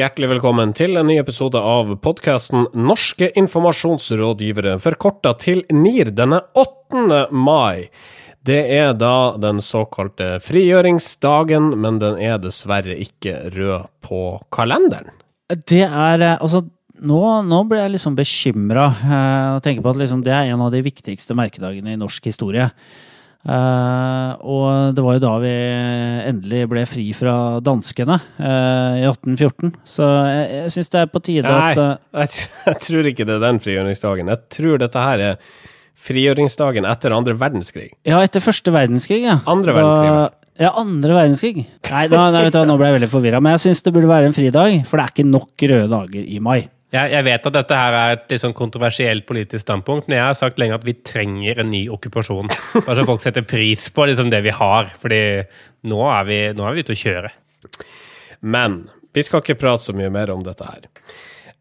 Hjertelig velkommen til en ny episode av podkasten Norske informasjonsrådgivere, forkorta til NIR denne 8. mai. Det er da den såkalte frigjøringsdagen, men den er dessverre ikke rød på kalenderen. Det er eh, Altså, nå, nå ble jeg liksom bekymra eh, og tenker på at liksom, det er en av de viktigste merkedagene i norsk historie. Uh, og det var jo da vi endelig ble fri fra danskene uh, i 1814. Så jeg, jeg syns det er på tide Nei, at uh, jeg, tror ikke det er den frigjøringsdagen. Jeg tror dette her er frigjøringsdagen etter andre verdenskrig. Ja, etter første verdenskrig, ja. Andre verdenskrig. Da, ja, andre verdenskrig. Nei, da, nei du, nå ble jeg veldig forvirra. Men jeg syns det burde være en fridag, for det er ikke nok røde dager i mai. Jeg, jeg vet at dette her er et litt sånn kontroversielt politisk standpunkt, men jeg har sagt lenge at vi trenger en ny okkupasjon. Bare så folk setter pris på liksom det vi har. fordi nå er vi, nå er vi ute å kjøre. Men vi skal ikke prate så mye mer om dette her.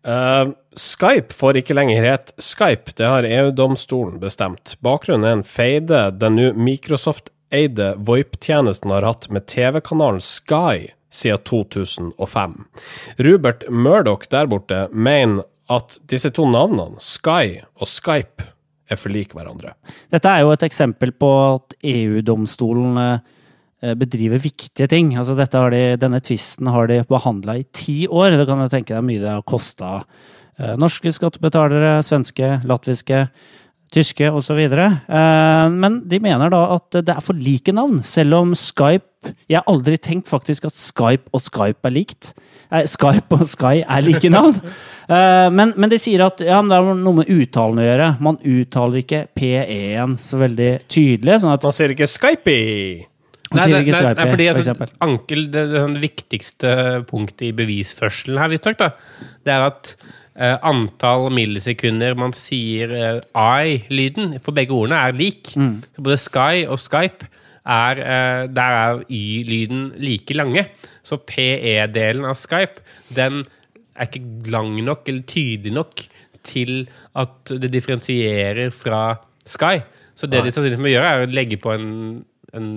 Uh, Skype får ikke lenger het Skype, det har EU-domstolen bestemt. Bakgrunnen er en feide den nå Microsoft-eide VoIP-tjenesten har hatt med TV-kanalen Sky siden 2005. Rupert Murdoch der borte mener at disse to navnene, Sky og Skype, er for like hverandre. Dette er jo et eksempel på at EU-domstolen eh, bedriver viktige ting. Altså de, denne tvisten har de behandla i ti år. Det kan jeg tenke deg mye det har kosta eh, norske skattebetalere, svenske, latviske, tyske osv. Eh, men de mener da at det er for like navn, selv om Skype Jeg har aldri tenkt faktisk at Skype og Skype er likt. Eh, Skype og Sky er like navn. Eh, men, men de sier at ja, det har noe med uttalen å gjøre. Man uttaler ikke PE-en så veldig tydelig. sånn at Man sier ikke Skypey! man Nei, nei, nei, Skype, nei, fordi for altså, eksempel. Ankel, det, det, det viktigste punktet i bevisførselen her, visstnok, det er at antall millisekunder man sier eh, I-lyden for begge ordene, er lik. Mm. Så både Sky og Skype er eh, Der er Y-lyden like lange. Så PE-delen av Skype, den er ikke lang nok eller tydelig nok til at det differensierer fra Sky. Så det de sannsynligvis må gjøre, er å legge på en, en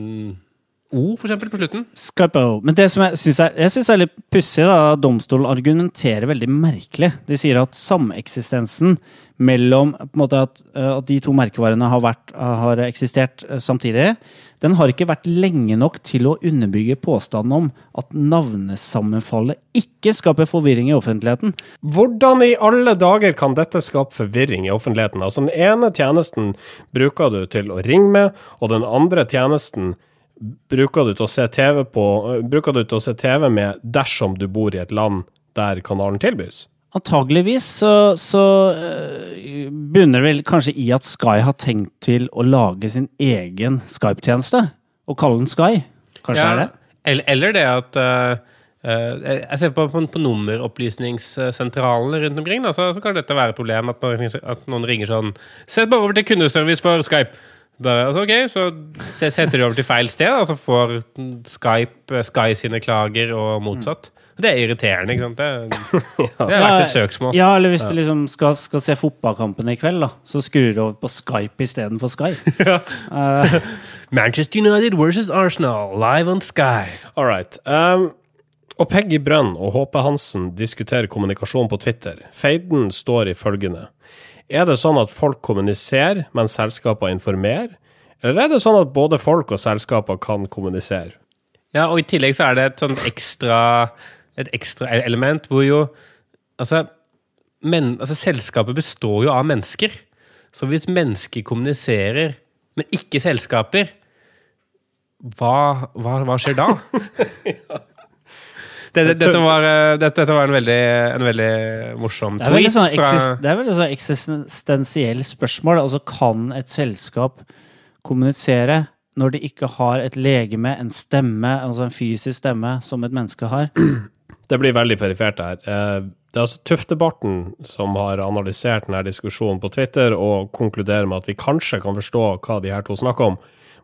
O, for eksempel, på slutten. Skype. Men det som jeg syns er, synes er litt pussig, da, at domstolen argumenterer veldig merkelig. De sier at sameksistensen mellom på en måte at, eh, at de to merkevarene har, vært, har eksistert eh, samtidig, den har ikke vært lenge nok til å underbygge påstanden om at navnesammenfallet ikke skaper forvirring i offentligheten. Hvordan i alle dager kan dette skape forvirring i offentligheten? Altså, den ene tjenesten bruker du til å ringe med, og den andre tjenesten bruker du til å se TV på, øh, bruker du til å se TV med dersom du bor i et land der kanalen tilbys. Antageligvis så, så øh, bunner det vel kanskje i at Sky har tenkt til å lage sin egen Skype-tjeneste, og kalle den Sky. Kanskje er det? Eller, eller det at uh, eh, Jeg ser på, på, på nummeropplysningssentralene rundt omkring, da, så, så kan dette være et problem. At, man, at noen ringer sånn Sett bare over til kundeservice for Skype. Bare, altså, ok, Så se- setter de over til feil sted, og så får Skype eh, Sky sine klager, og motsatt. Det er irriterende. ikke sant? Det, det har vært et søksmål. Ja, eller hvis du liksom skal, skal se fotballkampen i kveld, da, så skrur du over på Skype istedenfor Sky. uh. Manchester United versus Arsenal, live on Sky. All right. Um, og Peggy Brønn og HP Hansen diskuterer kommunikasjon på Twitter. Feiden står i følgende. Er det sånn at folk kommuniserer, mens selskaper informerer? Eller er det sånn at både folk og selskaper kan kommunisere? Ja, og i tillegg så er det et sånn ekstra Et ekstra element hvor jo Altså, men, altså selskapet består jo av mennesker. Så hvis mennesker kommuniserer, men ikke selskaper, hva, hva, hva skjer da? det, det, dette, var, eh, dette, dette var en veldig, en veldig morsom Det er veldig tweet. sånn, fra, eksis, det er veldig sånn eksistensiell spørsmål. Altså, kan et selskap kommunisere når de ikke har et legeme, en stemme, altså en fysisk stemme, som et menneske har? Det blir veldig perifert her. Eh, Det er altså Tuftebarten som har analysert denne diskusjonen på Twitter og konkluderer med at vi kanskje kan forstå hva de her to snakker om,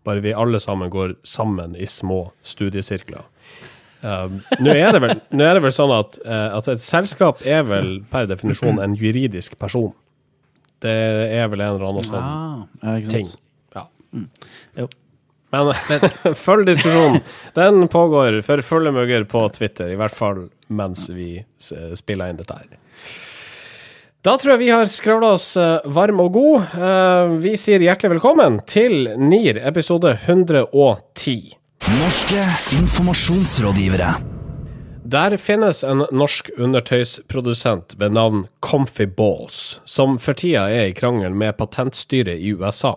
bare vi alle sammen går sammen i små studiesirkler. Um, nå, er det vel, nå er det vel sånn at uh, altså et selskap er vel per definisjon en juridisk person. Det er vel en eller annen sånn Ah, ting. Ja. Mm. Men følg diskusjonen. Den pågår for fulle mugger på Twitter, i hvert fall mens vi spiller inn dette her. Da tror jeg vi har skravla oss eh, varm og god. Eh, Vi sier hjertelig velkommen til NIR episode 110. Norske informasjonsrådgivere. Der finnes en norsk undertøysprodusent ved navn Comfy Balls, som for tida er i krangel med patentstyret i USA.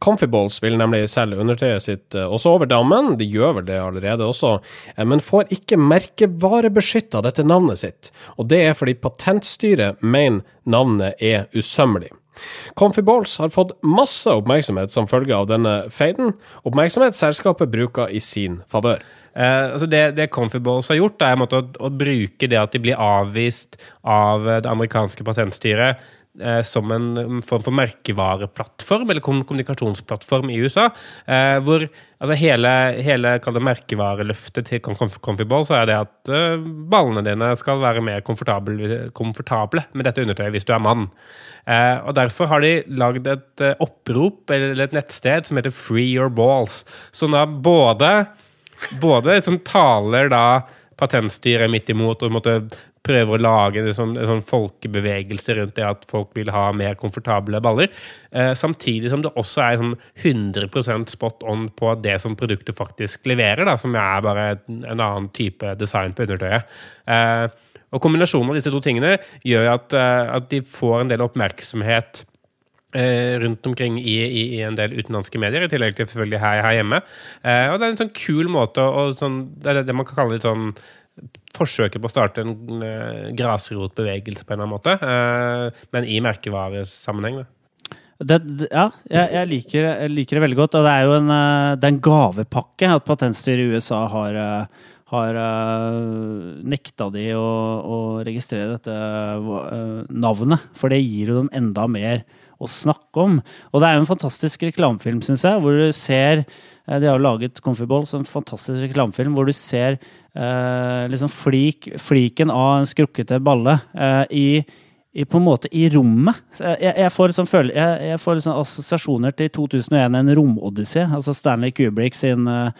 Comfy Balls vil nemlig selge undertøyet sitt eh, også over dammen, de gjør vel det allerede også, eh, men får ikke merkevarebeskytta dette navnet sitt, og det er fordi patentstyret mener navnet er usømmelig. Comfy Balls har fått masse oppmerksomhet som følge av denne feiden, oppmerksomhet selskapet bruker i sin favør. Eh, altså det, det Comfy Balls har gjort, er å, å bruke det at de blir avvist av eh, det amerikanske patentstyret som en um, form for merkevareplattform, eller kommunikasjonsplattform i USA. Eh, hvor altså hele, hele merkevareløftet til Comfy Balls er det at eh, ballene dine skal være mer komfortable, komfortable med dette undertøyet hvis du er mann. Eh, og Derfor har de lagd et eh, opprop eller et nettsted som heter Free Your Balls. Som da både både som taler da patentstyret midt imot og måtte prøver å lage en sånn, en sånn folkebevegelse rundt det at folk vil ha mer komfortable baller. Eh, samtidig som det også er sånn 100% spot on på det som produktet faktisk leverer, da, som er bare en, en annen type design på undertøyet. Eh, og Kombinasjonen av disse to tingene gjør at, eh, at de får en del oppmerksomhet eh, rundt omkring i, i, i en del utenlandske medier, i tillegg til selvfølgelig her, her hjemme. Eh, og det er en sånn kul måte å sånn, Det er det man kan kalle litt sånn forsøket på å starte en uh, grasrotbevegelse på en eller annen måte, uh, men i merkevaresammenheng. Det, det, ja, jeg, jeg, liker, jeg liker det veldig godt. Og det er jo en, eh, er en gavepakke at patentstyret i USA har, har nekta de å, å registrere dette navnet. For det gir jo dem enda mer å snakke om. Og det er jo en fantastisk reklamefilm, syns jeg, hvor du ser eh, De har jo laget Comfy Balls, en fantastisk reklamefilm hvor du ser eh, liksom flik, fliken av en skrukkete balle eh, i i, på en måte i rommet. Jeg, jeg får, sånn føle, jeg, jeg får sånn assosiasjoner til 2001, en romodyssé. Altså Stanley Kubrick sin eh,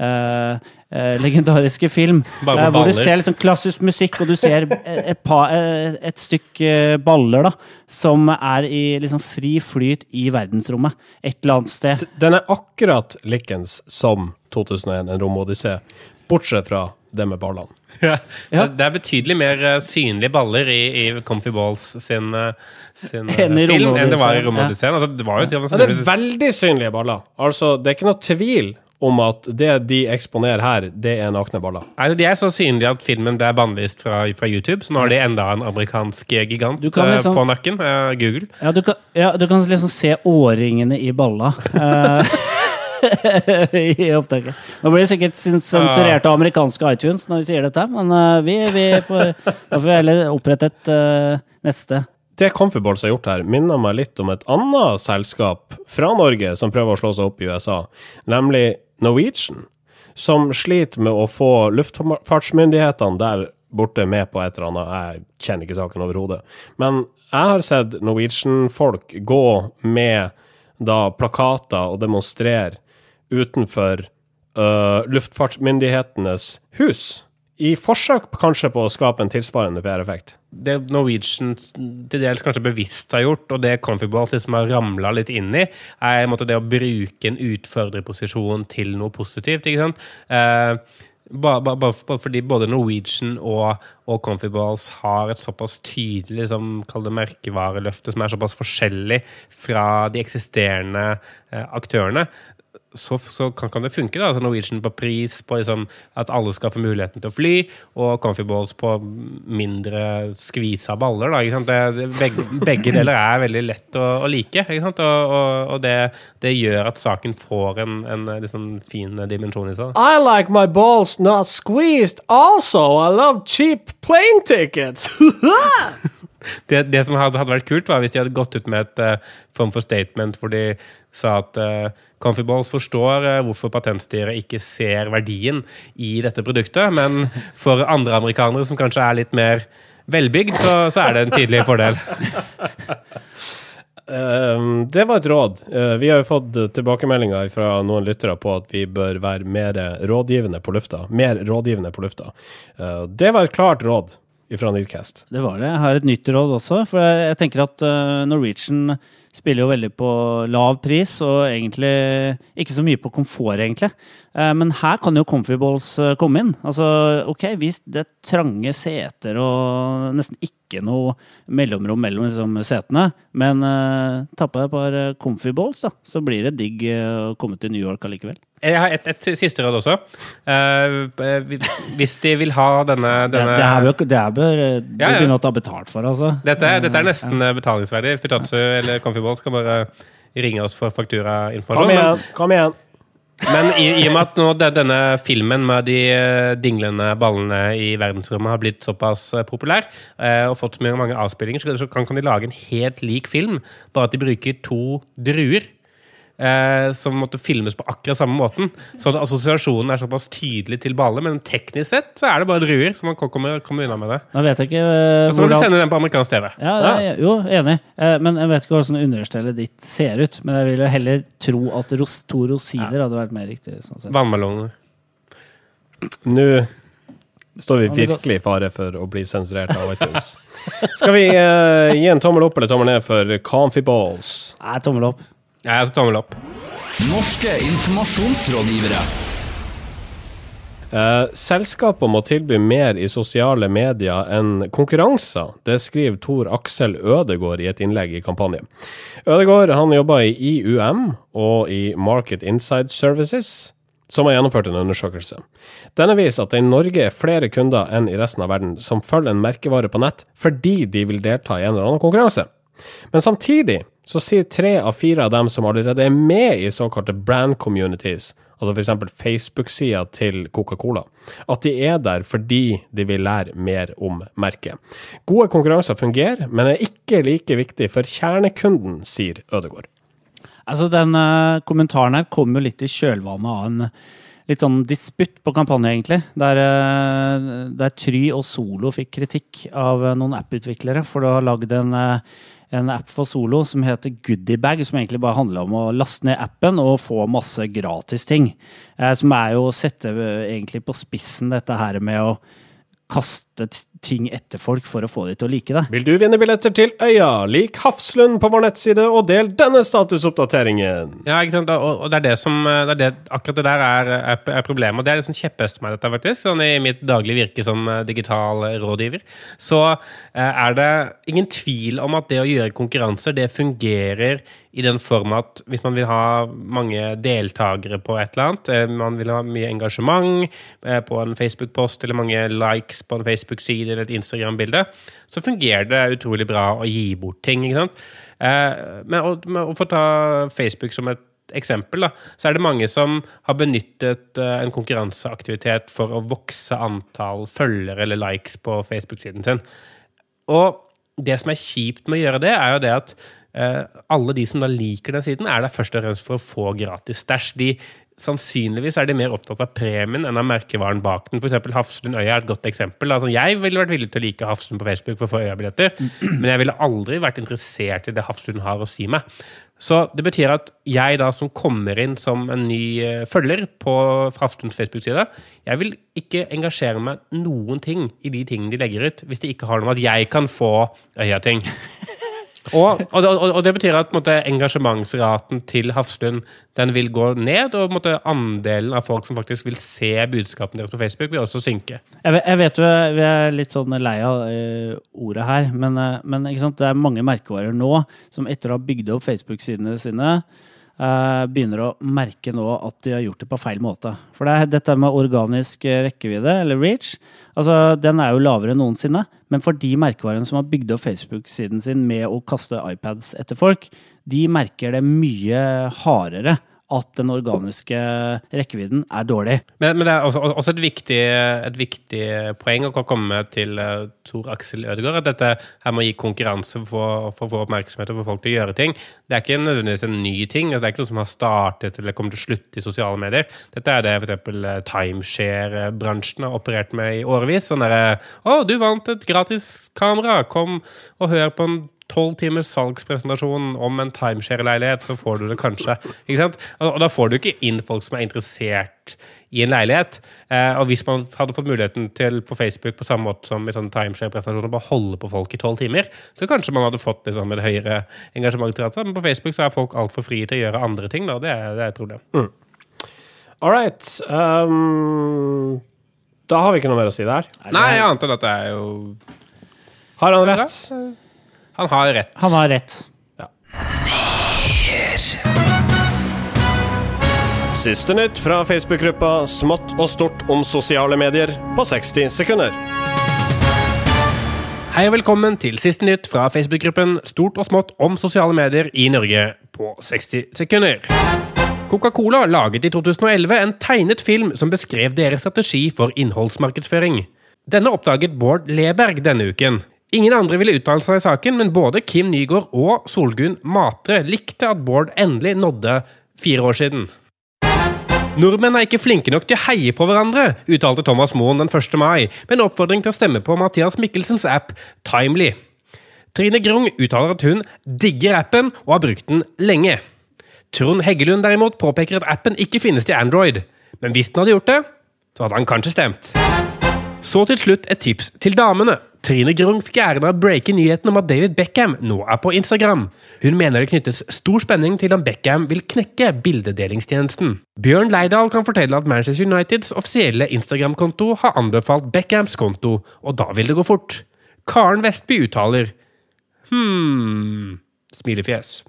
eh, eh, legendariske film. Uh, hvor du ser liksom klassisk musikk, og du ser et, pa, et stykke baller da, som er i liksom fri flyt i verdensrommet. Et eller annet sted. Den er akkurat likens som 2001, en romodyssé, bortsett fra det med ballene. Ja. Det er betydelig mer synlige baller i, i Comfy Balls sin, sin Enn film enn det var i Romodysseen, Ja. Altså, det var jo Ja, det er veldig synlige baller. Altså, det er ikke noe tvil om at det de eksponerer her, det er nakne baller. Altså, De er så synlige at filmen ble bannlyst fra, fra YouTube, så nå har de enda en amerikansk gigant Du kan eh, liksom- på nakken. Uh, Google. Ja, du kan, ja, du kan liksom se årringene i balla. eh, I opptaket. Nå blir det sikkert sen- sensurert av amerikanske iTunes når vi sier dette, men uh, vi, vi får, da får vi heller opprette et uh, nettsted. Det Comfyballs har gjort her, minner meg litt om et annet selskap fra Norge som prøver å slå seg opp i USA, nemlig Norwegian, som sliter med å få luftfartsmyndighetene der borte med på et eller annet. Jeg kjenner ikke saken overhodet. Men jeg har sett Norwegian-folk gå med da plakater og demonstrere utenfor uh, luftfartsmyndighetenes hus. I forsøk kanskje på å skape en tilsvarende PR-effekt. Det Norwegian til dels kanskje bevisst har gjort, og det Comfy Balls liksom har ramla litt inn i, er måte det å bruke en utfordrerposisjon til noe positivt. ikke sant? Eh, Bare, bare, bare fordi både Norwegian og, og Comfy Balls har et såpass tydelig liksom, kall det merkevareløfte som er såpass forskjellig fra de eksisterende eh, aktørene, så, så kan, kan det funke. da, altså Norwegian på pris, på liksom, at alle skal få muligheten til å fly, og Comfy Balls på mindre skvisa baller. da, ikke sant? Det, det, begge, begge deler er veldig lett å, å like, ikke sant? og, og, og det, det gjør at saken får en, en sånn fin dimensjon i seg. I like my balls not squeezed. Also, I love cheap plane tickets. Det, det som hadde, vært kult, var hvis de hadde gått ut med et uh, form for statement hvor de sa at uh, Comfy Balls forstår uh, hvorfor patentstyret ikke ser verdien i dette produktet, men for andre amerikanere som kanskje er litt mer velbygd, så, så er det en tydelig fordel. Uh, det var et råd. Uh, vi har jo fått tilbakemeldinger fra noen lyttere på at vi bør være mer rådgivende på lufta. Mer rådgivende på lufta. Uh, det var et klart råd fra Nilcast. Det var det. Jeg har et nytt råd også. For jeg, jeg tenker at uh, Norwegian spiller jo veldig på lav pris, og egentlig ikke så mye på komfort, egentlig. Uh, men her kan jo Comfyballs uh, komme inn. Altså, ok, hvis det er trange seter og nesten ikke noe mellomrom mellom liksom, setene, men uh, ta på deg et par Comfyballs, da, så blir det digg å komme til New York allikevel. Jeg har et, et, siste råd også. Uh, hvis de vil ha denne, denne Det, det, er bør, det her bør ja, ja. begynne å ta betalt for, altså. Dette, dette er nesten ja. betalingsverdig. Fitatsu eller Comfyballs kan bare ringe oss for fakturainformasjon. Kom igjen! kom igjen. Men i, i, og med at nå denne filmen med de dinglende ballene i verdensrommet har blitt såpass populær og fått så mange avspillinger, så kan, kan de lage en helt lik film, bare at de bruker to druer eh, som måtte filmes på akkurat samme måten. Så assosiasjonen er såpass tydelig til Bale, men teknisk sett så er det bare druer. Så man kommer, kommer unna med det. Nå vet jeg ikke uh, Så kan du sende den på amerikansk TV. Ja, ja. Jo, enig. Eh, men jeg vet ikke hvordan understellet ditt ser ut. Men jeg ville heller tro at ros to rosiner ja. hadde vært mer riktig. Sånn Vannmelloner. Nå står vi virkelig i fare for å bli sensurert av iTunes. Skal vi uh, gi en tommel opp eller tommel ned for Comfy Balls? Nei, tommel opp. Ja, jeg skal tommel opp. Norske informasjonsrådgivere. Uh, selskaper må tilby mer i sosiale medier enn konkurranser. Det skriver Tor Aksel Ødegård i et innlegg i kampanjen. Ødegård han jobber i IUM og i Market Inside Services, som har gjennomført en undersøkelse. Denne viser at det i Norge er flere kunder enn i resten av verden som følger en merkevare på nett fordi de vil delta i en eller annen konkurranse. Men samtidig så sier tre av fire av dem som allerede er med i såkalte brand communities, altså f.eks. Facebook-sida til Coca-Cola, at de er der fordi de vil lære mer om merket. Gode konkurranser fungerer, men er ikke like viktig for kjernekunden, sier Ødegård. Altså, den uh, kommentaren her kommer jo litt i kjølvannet av en litt sånn disputt på kampanje, egentlig. Der, uh, der Try og Solo fikk kritikk av noen app-utviklere for å ha lagd en en app for solo som heter Goodiebag, som egentlig bare handler om å laste ned appen og få masse gratis ting. Eh, som er jo å sette eh, egentlig på spissen dette her med å kaste ting etter folk for å få dem til å like det. Vil du vinne billetter til Øya? Lik Hafslund på vår nettside, og del denne statusoppdateringen! Ja, ikke sant? og det er det som det er det, Akkurat det der er, er, er problemet. Og det er det som kjepphest meg dette, faktisk. Sånn I mitt daglige virke som eh, digital rådgiver. Så eh, er det ingen tvil om at det å gjøre konkurranser, det fungerer i den form at hvis man vil ha mange deltakere på et eller annet, eh, man vil ha mye engasjement på en Facebook-post eller mange likes på en Facebook-side eller et Instagram-bilde, så fungerer det utrolig bra å gi bort ting. ikke sant? Eh, men å, få ta Facebook som et eksempel, da, så er det mange som har benyttet en konkurranseaktivitet for å vokse antall følgere eller likes på Facebook-siden sin. Og det som er kjipt med å gjøre det, er jo det at alle de som da liker den siden, er der først og fremst for å få gratis stæsj. De sannsynligvis er de mer opptatt av premien enn av merkevaren bak den. F.eks. Hafslund Øya er et godt eksempel. Altså, jeg ville vært villig til å like Hafslund på Facebook for å få Øya-billetter, men jeg ville aldri vært interessert i det Hafslund har å si meg. Så det betyr at jeg da som kommer inn som en ny uh, følger på Hafslunds Facebook-side, jeg vil ikke engasjere meg noen ting i de tingene de legger ut, hvis det ikke har noe med at jeg kan få Øya-ting. Og, og, og, det betyr at måtte, engasjementsraten til Hafslund den vil gå ned, og måtte, andelen av folk som faktisk vil se budskapene deres på Facebook, vil også synke. Jeg vet, jo, Vi er litt sånn lei av uh, ordet her, men, uh, men det er mange merkevarer nå som etter å ha bygd opp Facebook-sidene sine, begynner å merke nå at de har gjort det på feil måte. For det er dette med organisk rekkevidde, eller reach, altså den er jo lavere enn noensinne. Men for de merkevarene som har bygd opp Facebook-siden sin med å kaste iPads etter folk, de merker det mye hardere at den organiske rekkevidden er dårlig. Men, men det er også, også et, viktig, et, viktig, poeng å komme til uh, Tor Aksel Ødegaard. At dette her må gi konkurranse for, å få oppmerksomhet og for folk til å gjøre ting. Det er ikke nødvendigvis en ny ting. Det er ikke noe som har startet eller kommer til å slutte i sosiale medier. Dette er det f.eks. Eh, timeshare-bransjen har operert med i årevis. Sånn derre Å, du vant et gratis kamera! Kom og hør på en tolv timers salgspresentasjon om en timeshare-leilighet, så får du det kanskje. Ikke sant? Og da får du ikke inn folk som er interessert i en leilighet. Eh, og hvis man hadde fått muligheten til på Facebook på samme måte som i sånne timeshare-presentasjoner, bare holde på folk i tolv timer, så kanskje man hadde fått liksom, et høyere engasjement. til dette. Men på Facebook så er folk altfor frie til å gjøre andre ting. Da. Det, er, det er et problem. All right. Um, da har vi ikke noe mer å si der. Nei, annet enn at det er jo Har han rett? Han har rett. Han har rett. Siste nytt fra Facebook-gruppa Smått og stort om sosiale medier på 60 sekunder. Hei og velkommen til siste nytt fra Facebook-gruppen Stort og smått om sosiale medier i Norge på 60 sekunder. Coca-Cola laget i 2011 en tegnet film som beskrev deres strategi for innholdsmarkedsføring. Denne oppdaget Bård Leberg denne uken. Ingen andre ville uttale seg i saken, men både Kim Nygaard og Solgunn Matre likte at Bård endelig nådde fire år siden. Nordmenn er ikke flinke nok til å heie på hverandre, uttalte Thomas Moen den 1. mai, med en oppfordring til å stemme på Mathias Mikkelsens app Timely. Trine Grung uttaler at hun digger appen og har brukt den lenge. Trond Heggelund derimot påpeker at appen ikke finnes til Android, men hvis den hadde gjort det, så hadde han kanskje stemt. Så til slutt et tips til damene. Trine Grung fikk æren av å breake nyheten om at David Beckham nå er på Instagram. Hun mener det knyttes stor spenning til om Beckham vil knekke bildedelingstjenesten. Bjørn Leidal kan fortelle at Manchester Uniteds offisielle Instagram-konto har anbefalt Beckhams konto, og da vil det gå fort. Karen Vestby uttaler Hm Smilefjes.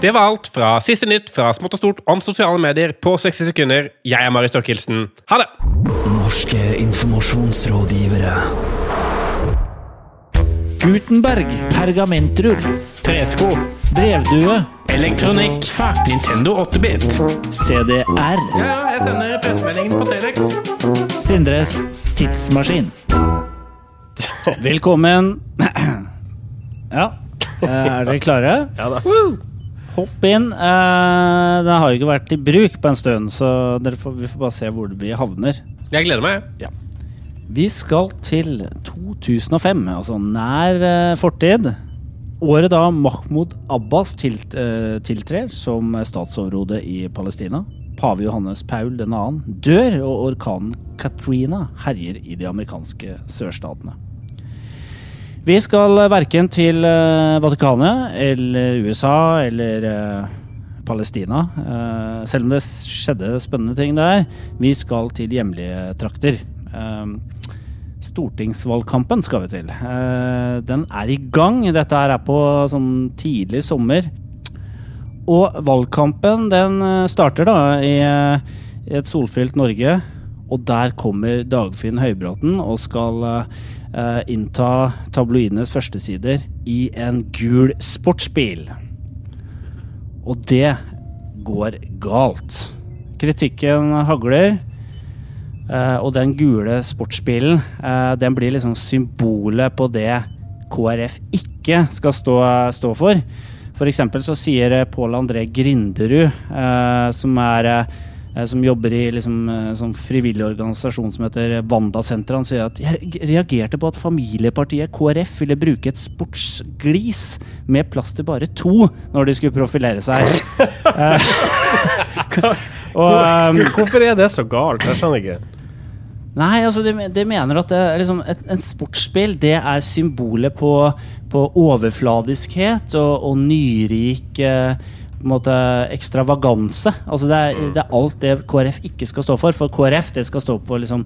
Det var alt fra siste nytt fra smått og stort om sosiale medier på 60 sekunder. Jeg er Mari Stokkelsen. Ha det! Norske informasjonsrådgivere. Gutenberg, pergamentrull, Tresko. brevdue, Elektronikk. fax, Nintendo 8-bit. CDR, Ja, jeg sender pressemeldingen på Telex. Sindres tidsmaskin. Velkommen. Ja, eh, er dere klare? Ja da. Hopp inn. Eh, Den har jo ikke vært i bruk på en stund, så dere får, vi får bare se hvor vi havner. Jeg gleder meg. Vi skal til 2005, altså nær eh, fortid. Året da Mahmoud Abbas tilt, eh, tiltrer som statsoverhode i Palestina. Pave Johannes Paul 2. dør, og orkanen Katrina herjer i de amerikanske sørstatene. Vi skal verken til eh, Vatikanet eller USA eller Palestina, selv om det skjedde spennende ting der. Vi skal til hjemlige trakter. Eh, Stortingsvalgkampen skal vi til. Eh, den er i gang. Dette er på sånn tidlig sommer. Og valgkampen den eh, starter da i, eh, et solfylt Norge. Og der kommer Dagfinn Høybråten og skal innta tabloidenes førstesider i en gul sportsbil. Og det går galt. Kritikken hagler. Eh, og den gule sportsbilen eh, den blir liksom symbolet på det KrF ikke skal stå, stå for. Eksempel så sier eh, Pål André Grinderud, som er som jobber i liksom, sånn frivillig organisasjon som heter Wanda-senteret. Han sier at jeg reagerte på at familiepartiet KrF ville bruke et sportsglis med plass til bare to når de skulle profilere seg. Eh, og, um, Hvorfor er det så galt? Jeg skjønner ikke. Nei, altså de, de mener at det er liksom et, en sportsspill det er symbolet på, på overfladiskhet og, og nyrik eh, på en måte ekstravaganse. Altså det er, det er alt det KrF ikke skal stå for. For KrF det skal stå på liksom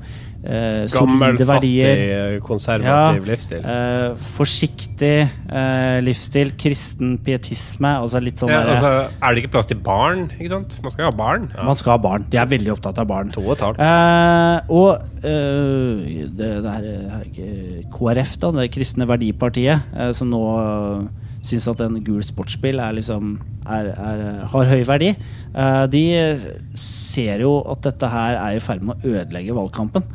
eh, Gammel, fattig, konservativ konservativ livsstil. Eh, forsiktig eh, livsstil, kristen pietisme. Altså litt sånn Ja, der- altså, er det ikke plass til barn? ikke sant? Man skal ha barn. Man skal ha barn. De er veldig opptatt av barn. To og et halvt. Eh, og eh, det, det er ikke KrF, da, det kristne verdipartiet, eh, som nå syns at en gul sportsbil er liksom er, er, har høy verdi, eh, de ser jo at dette her er i ferd med å ødelegge valgkampen.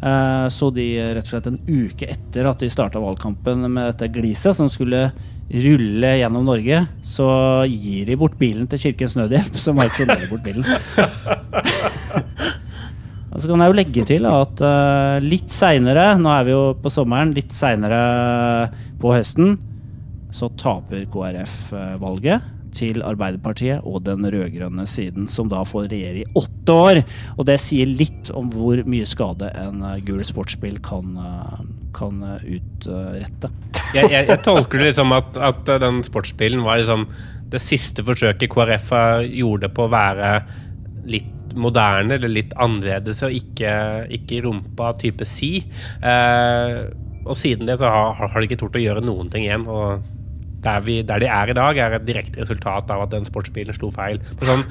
Eh, så de rett og slett en uke etter at de starta valgkampen med dette gliset, som skulle rulle gjennom Norge, så gir de bort bilen til Kirkens Nødhjelp, som auksjonerer bort bilen. Så kan jeg jo legge til at eh, litt seinere, nå er vi jo på sommeren, litt seinere på høsten, så taper KrF eh, valget til Arbeiderpartiet og den rød-grønne siden, som da får regjere i åtte år. Og det sier litt om hvor mye skade en eh, gul sportsbil kan, eh, kan utrette. Jeg, jeg, jeg tolker det litt som at, at den sportsbilen var liksom det siste forsøket KrF gjorde på å være litt moderne eller litt annerledes og ikke, ikke rumpa type si. Eh, og siden det så har, har de ikke tort å gjøre noen ting igjen. Og der, vi, der de er i dag, er et direkte resultat av at den sportsbilen slo feil. Sånn,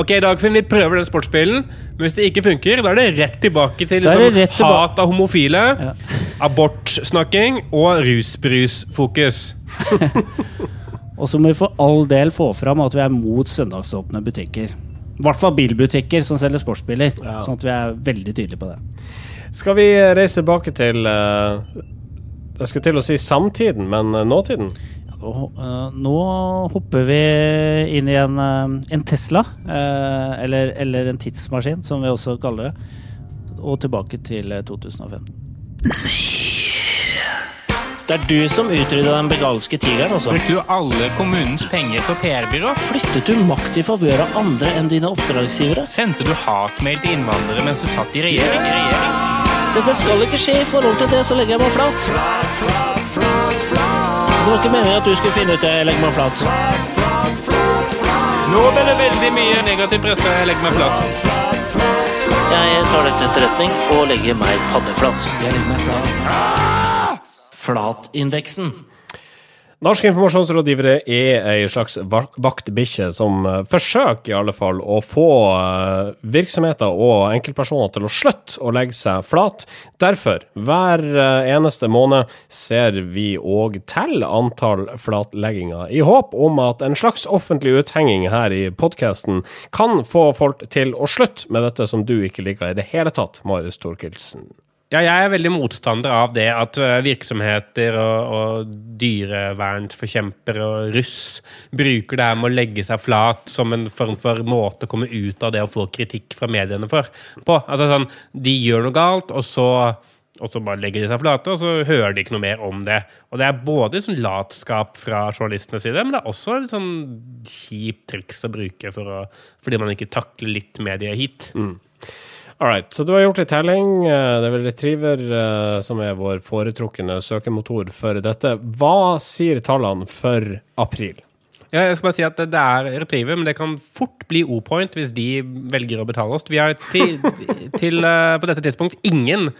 ok, Dagfinn, vi prøver den sportsbilen, men hvis det ikke funker, da er det rett tilbake til liksom, rett tilba- hat av homofile, Ja. abortsnakking og rusbrusfokus. Og så må vi for all del få fram at vi er mot søndagsåpne butikker. I hvert fall bilbutikker som selger sportsbiler. Ja. Sånn at vi er veldig tydelige på det. Skal vi reise tilbake til uh Jeg skulle til å si samtiden, men eh, nåtiden? Og, eh, nå hopper vi inn i en, eh, en Tesla, eh, eller, eller en tidsmaskin, som vi også kaller det, og tilbake til eh, 2015. Det er du som utrydda den begalske tigeren, altså. Brukte du alle kommunens penger på PR-byrå? Flyttet du makt i favør av andre enn dine oppdragsgivere? Sendte du hatmail til innvandrere mens du satt i regjering? Regjering? Dette skal ikke skje. I forhold til det så legger jeg meg flat. Det var ikke meningen at du skulle finne ut det. Legger meg flat. Nå ble det veldig mye negativ presse. Legger meg flat. Jeg tar det til etterretning og legger meg paddeflat. Jeg legger meg flat. Flatindeksen. Norske informasjonsrådgivere er ei slags va- vaktbikkje som eh, forsøker i alle fall å få eh, virksomheter og enkeltpersoner til å slutte å legge seg flat. Derfor, hver eh, eneste måned ser vi òg til antall flatlegginger, i håp om at en slags offentlig uthenging her i podkasten kan få folk til å slutte med dette som du ikke liker i det hele tatt, Marius Thorkildsen. Ja, jeg er veldig motstander av det at eh, virksomheter og, og dyrevernforkjempere og russ bruker det her med å legge seg flat som en form for måte å komme ut av det å få kritikk fra mediene for. På. Altså sånn, De gjør noe galt, og så, og så bare legger de seg flate, og så hører de ikke noe mer om det. Og det er både sånn latskap fra journalistenes side, men det er også et sånn kjipt triks å bruke for å, fordi man ikke takler litt medieheat. All right, så du har gjort litt telling. Eh, Det er vel Retriever eh, som er vår foretrukne søkemotor for dette. Hva sier tallene for april? Ja, jeg skal bare si at det er Retriever, men det kan fort bli O-point hvis de velger å betale oss. Vi har til, til eh, på dette tidspunkt ingen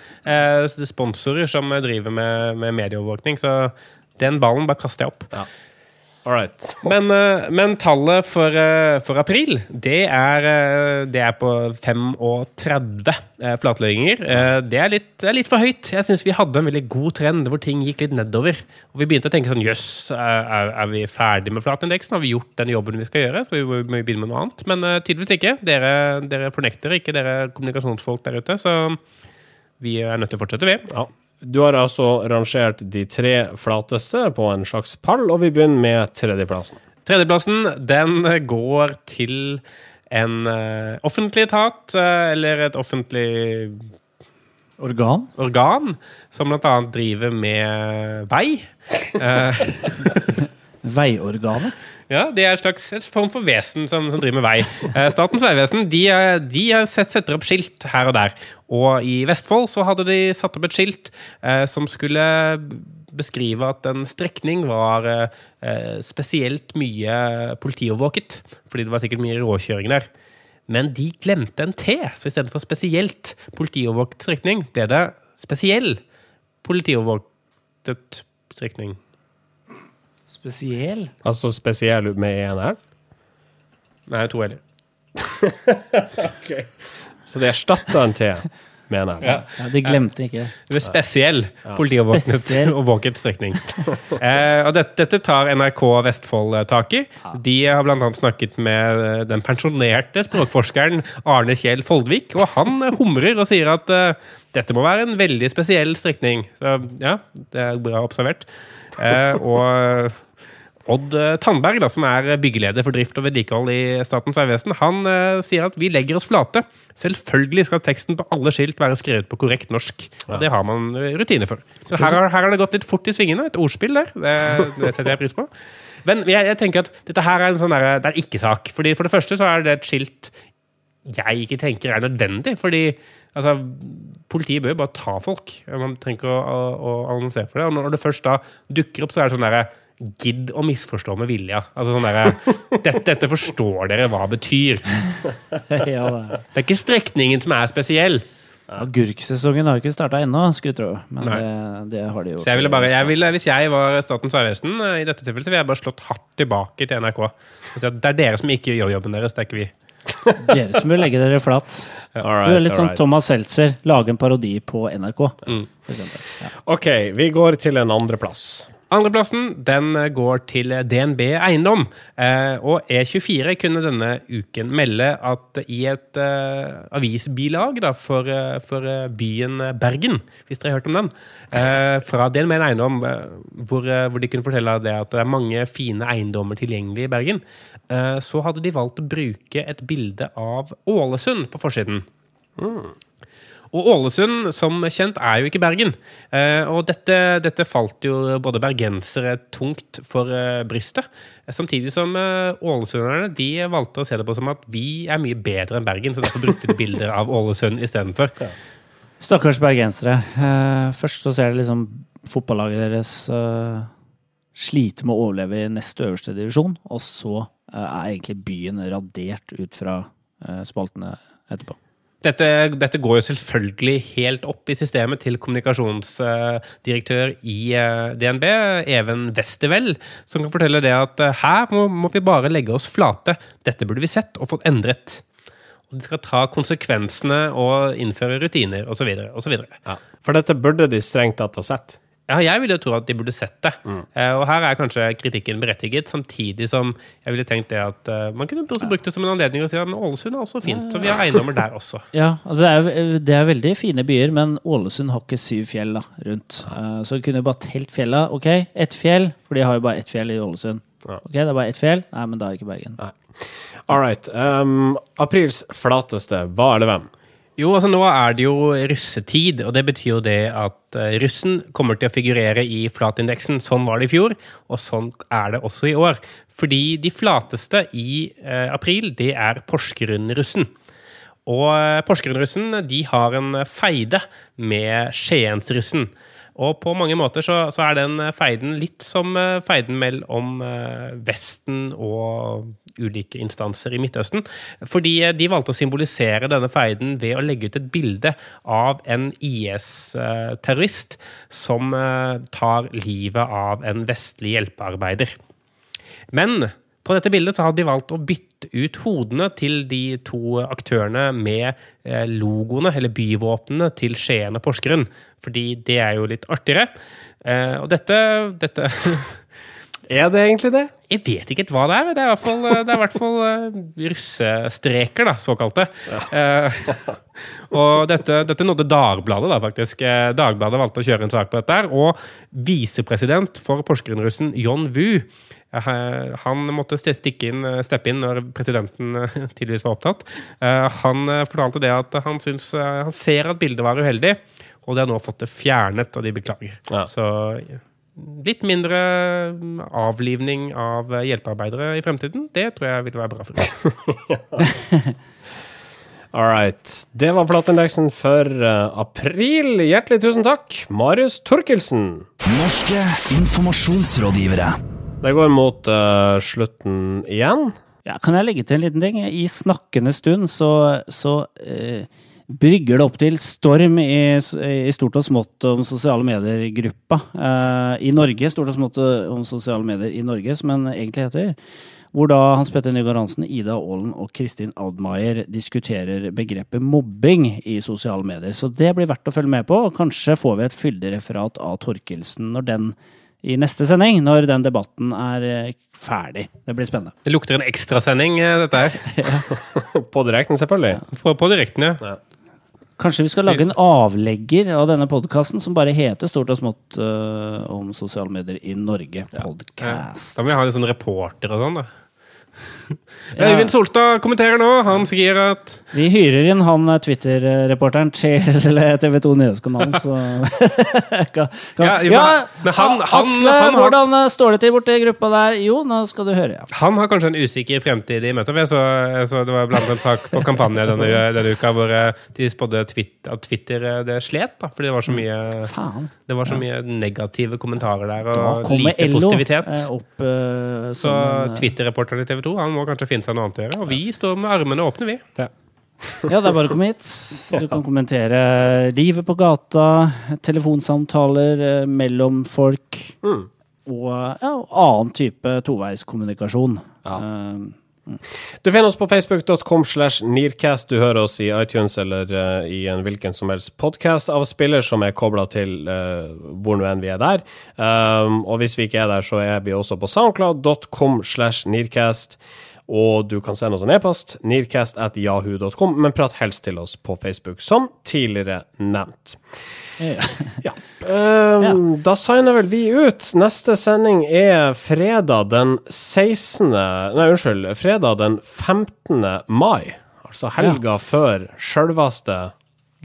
sponsorer som driver med, med medieovervåkning, så den ballen bare kaster jeg opp. All right. Men, eh, men tallet for, eh, for april, det er, eh, det er på 35 flatløyinger. Det er litt, er litt for høyt. Jeg syns vi hadde en veldig god trend hvor ting gikk litt nedover. Og vi begynte å tenke sånn Jøss, er, er- vi ferdig med flatindeksen? Har vi gjort den jobben vi skal gjøre? Skal vi, må begynne med noe annet? Men tydeligvis ikke. Dere, dere fornekter ikke, dere kommunikasjonsfolk der ute. Så vi er nødt til å fortsette, vi. Ja. Du har altså rangert de tre flateste på en slags pall, og vi begynner med tredjeplassen. Tredjeplassen den går til en uh, offentlig etat, uh, eller et offentlig Organ? organ, som bl.a. driver med vei. Eh, Veiorganet? ja, Det er en slags form for vesen som, som driver med vei. Eh, Statens vegvesen de, eh, de setter opp skilt her og der. Og i Vestfold så hadde de satt opp et skilt eh, som skulle beskrive at en strekning var eh, spesielt mye politiovervåket. Fordi det var sikkert mye råkjøring der. Men de glemte en T, så i stedet for spesielt politiovervåket strekning, ble det spesiell politiovervåket strekning. Spesiell? Altså spesiell med én L? Nei, to heller. Så det erstatta en T med jeg. Ja. Ja, de glemte ikke det. Det er spesiell politiovervåket og overvåket strekning. eh, og dette, dette tar NRK Vestfold eh, tak i. De har bl.a. snakket med eh, den pensjonerte språkforskeren Arne Kjell Foldvik, og han eh, humrer og sier at eh, dette må være en veldig spesiell strekning. Så ja, det er bra observert. Eh, og Odd eh, Tandberg, da, som er byggeleder for drift og vedlikehold i Statens vegvesen, han uh, sier at vi legger oss flate. Selvfølgelig skal teksten på alle skilt være skrevet på korrekt norsk. Og det har man eh, rutine for. Så her, har- her har det gått litt fort i svingene. Et ordspill der. Det, det setter jeg pris på. Men jeg, jeg tenker at dette her er en sånn der, det er ikke-sak. Fordi For det første så er det et skilt jeg ikke tenker er nødvendig. Fordi altså, politiet bør jo bare ta folk. Man trenger ikke å, å, å annonsere for det. Og når det først da dukker opp, så er det sånn derre Gidd å misforstå med vilja. Altså sånn derre dette, dette forstår dere hva betyr. ja, det er. Det er ikke strekningen som er spesiell. Agurksesongen har ikke starta ennå, skulle jeg tro. Men det, det har de jo. Så jeg ville bare, jeg ville, Hvis jeg var Statens vegvesen, eh, i dette tilfellet, ville jeg bare slått hatt tilbake til NRK. Det er dere som ikke gjør jobben deres, det er ikke vi. Dere som vil legge dere flat. All Du er litt sånn sånn Thomas Seltzer, lage en parodi på NRK. Mm. For ja. OK, vi går til en andreplass. Andreplassen den går til DNB Eiendom. Eh, og E24 kunne denne uken melde at i et eh, avisbilag da, for, eh, for eh, byen Bergen, hvis dere har hørt om den, eh, fra DNB Eiendom, eh, hvor, eh, hvor de kunne fortelle det at det er mange fine eiendommer tilgjengelig i Bergen, eh, så hadde de valgt å bruke et bilde av Ålesund på forsiden. Og Ålesund, som kjent, er jo ikke Bergen. Eh, og dette, dette falt jo både bergensere tungt for eh, brystet. Samtidig som eh, ålesunderne de valgte å se det på som at vi er mye bedre enn Bergen, så derfor brukte de bilder av Ålesund istedenfor. Stakkars bergensere. Eh, først så ser det liksom fotballaget deres eh, slite med å overleve i nest øverste divisjon, og så er egentlig byen radert ut fra spaltene etterpå. Dette, dette går jo selvfølgelig helt opp i systemet til kommunikasjonsdirektør i eh, DNB, Even Westervel, som kan fortelle det at eh, her må, må vi bare legge oss flate. Dette burde vi sett og fått endret. Og de skal ta konsekvensene og innføre rutiner osv. Ja. For dette burde de strengt tatt ha sett. Ja, jeg ville jo tro at de burde sett det. Eh, og her er kanskje kritikken berettiget, samtidig som jeg ville tenkt det at eh, man kunne også brukt det som en anledning å si at Ålesund er også fint, så vi har eiendommer der også. Ja, altså det, er, det er veldig fine byer, men Ålesund har ikke syv fjell da, rundt. Eh, så kunne bare telt fjella. Ok, ett fjell, for de har jo bare ett fjell i Ålesund. Ok, det er bare ett fjell. Nei, men da er det ikke Bergen. All right. Um, aprils flateste, hva er det hvem? Jo, altså nå er det jo russetid, og det betyr jo det at eh, russen kommer til å figurere i flatindeksen. Sånn var det i fjor, og sånn er det også i år. Fordi de flateste i eh, april, det er Porsgrunn-russen. Og eh, Porsgrunn-russen de har en feide med Skiensrussen. Og på mange måter så, så er den feiden litt som eh, feiden mellom eh, Vesten og ulike instanser i Midtøsten. Fordi eh, de valgte å symbolisere denne feiden ved å legge ut et bilde av en IS-terrorist som eh, tar livet av en vestlig hjelpearbeider. Men på dette bildet så hadde de valgt å bytte ut hodene til de to aktørene med eh, logoene, eller byvåpnene, til Skien og Porsgrunn. Fordi det er jo litt artigere. Eh, og dette, dette Er det egentlig det? Jeg vet ikke hva det er. Det er i hvert fall, det er i hvert fall eh, russestreker, da, såkalte. Eh, og dette, dette nådde Dagbladet, da, faktisk. Dagbladet valgte å kjøre en sak på dette. her, Og visepresident for Porsgrunn-russen John Wu han måtte stikke inn, eh, steppe inn når presidenten tidligvis tydeligvis var opptatt. Eh, Han eh, fortalte det at han, syns, eh, han ser at bildet var uheldig, og de har nå fått det fjernet, og de beklager. Ja. Så eh, litt mindre mm, avlivning av eh, hjelpearbeidere i fremtiden, det tror jeg vil være bra for oss. All right. Det var plateindeksen for eh, april. Hjertelig tusen takk, Marius Torkelsen. Norske informasjonsrådgivere. Det går mot uh, slutten igjen. Ja, kan jeg legge til en liten ting? I snakkende stund så, så uh, brygger det opp til storm i, i stort og smått om sosiale medier-gruppa uh, i Norge. Stort og smått om sosiale medier i Norge, som den egentlig heter. Hvor da Hans Petter Nygaard Hansen, Ida Aalen og Kristin Audmaier diskuterer begrepet mobbing i sosiale medier. Så det blir verdt å følge med på, og kanskje får vi et fyldig referat av Torkelsen når den i neste sending, når den debatten er eh, ferdig. Det blir spennende. Det lukter en ekstrasending, eh, dette her. På direkten, selvfølgelig. På, på direkten, ja. Kanskje vi skal lage en avlegger av denne podkasten som bare heter Stort og smått uh, om sosiale medier i Norge. Podcast. Da må vi ha en sånn reporter og sånn, da. Øyvind Solstad kommenterer nå. Han sier at Vi hyrer inn han eh, Twitter-reporteren til TV 2 Nyhetskanalen, så kan, kan. Ja, Ja, men han- han- Asle, han har- hvordan eh, står det til borte i gruppa der? Jo, nå skal du høre, ja. han har kanskje en usikker fremtid i møtet. Jeg så, jeg så det var blant annet en sak på kampanje denne, denne uka hvor eh, de spådde Twitter, at Twitter eh, det slet. da, Fordi det var så mye, Faen. det var så mye negative kommentarer der, og lite positivitet. eh, opp eh, Så eh, Twitter-reporteren i TV 2 han må kanskje finne seg noe annet å gjøre. Og vi står med armene åpne, vi. Ja, det er bare å komme hit. Du kan kommentere livet på gata, telefonsamtaler eh, mellom folk Mm. og ja, annen type toveiskommunikasjon. Ja. Eh, Du finner oss på facebook.com slash nearcast. Du hører oss i iTunes eller uh, i en hvilken som helst podkast av spiller som er kobla til uh, hvor nå enn vi er der. Um, og hvis vi ikke er der, så er vi også på soundcloud.com slash nearcast. Og du kan sende oss en e-post, nearcast at men prat helst til oss på Facebook, som tidligere nevnt. ja. Um, Da signer vel vi ut. Neste sending er fredag den 16. Nei, unnskyld. Fredag den 15. mai. Altså helga før sjølveste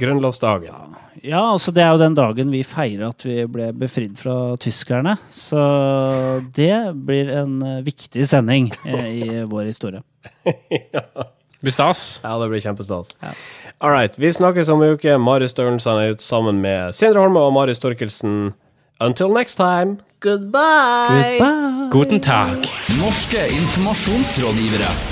grunnlovsdagen. Ja, altså det er jo den dagen vi feirer at vi ble befridd fra tyskerne. Så det blir en eh, viktig sending eh, i vår historie. Det blir stas. Ja, det blir kjempestas. All right. Vi snakkes om en uke. Marius Størnsen er ute sammen med Sindre Holme og Marius Torkelsen. Until next time. Goodbye. Goodbye! Guten Tag. Norske informasjonsrådgivere.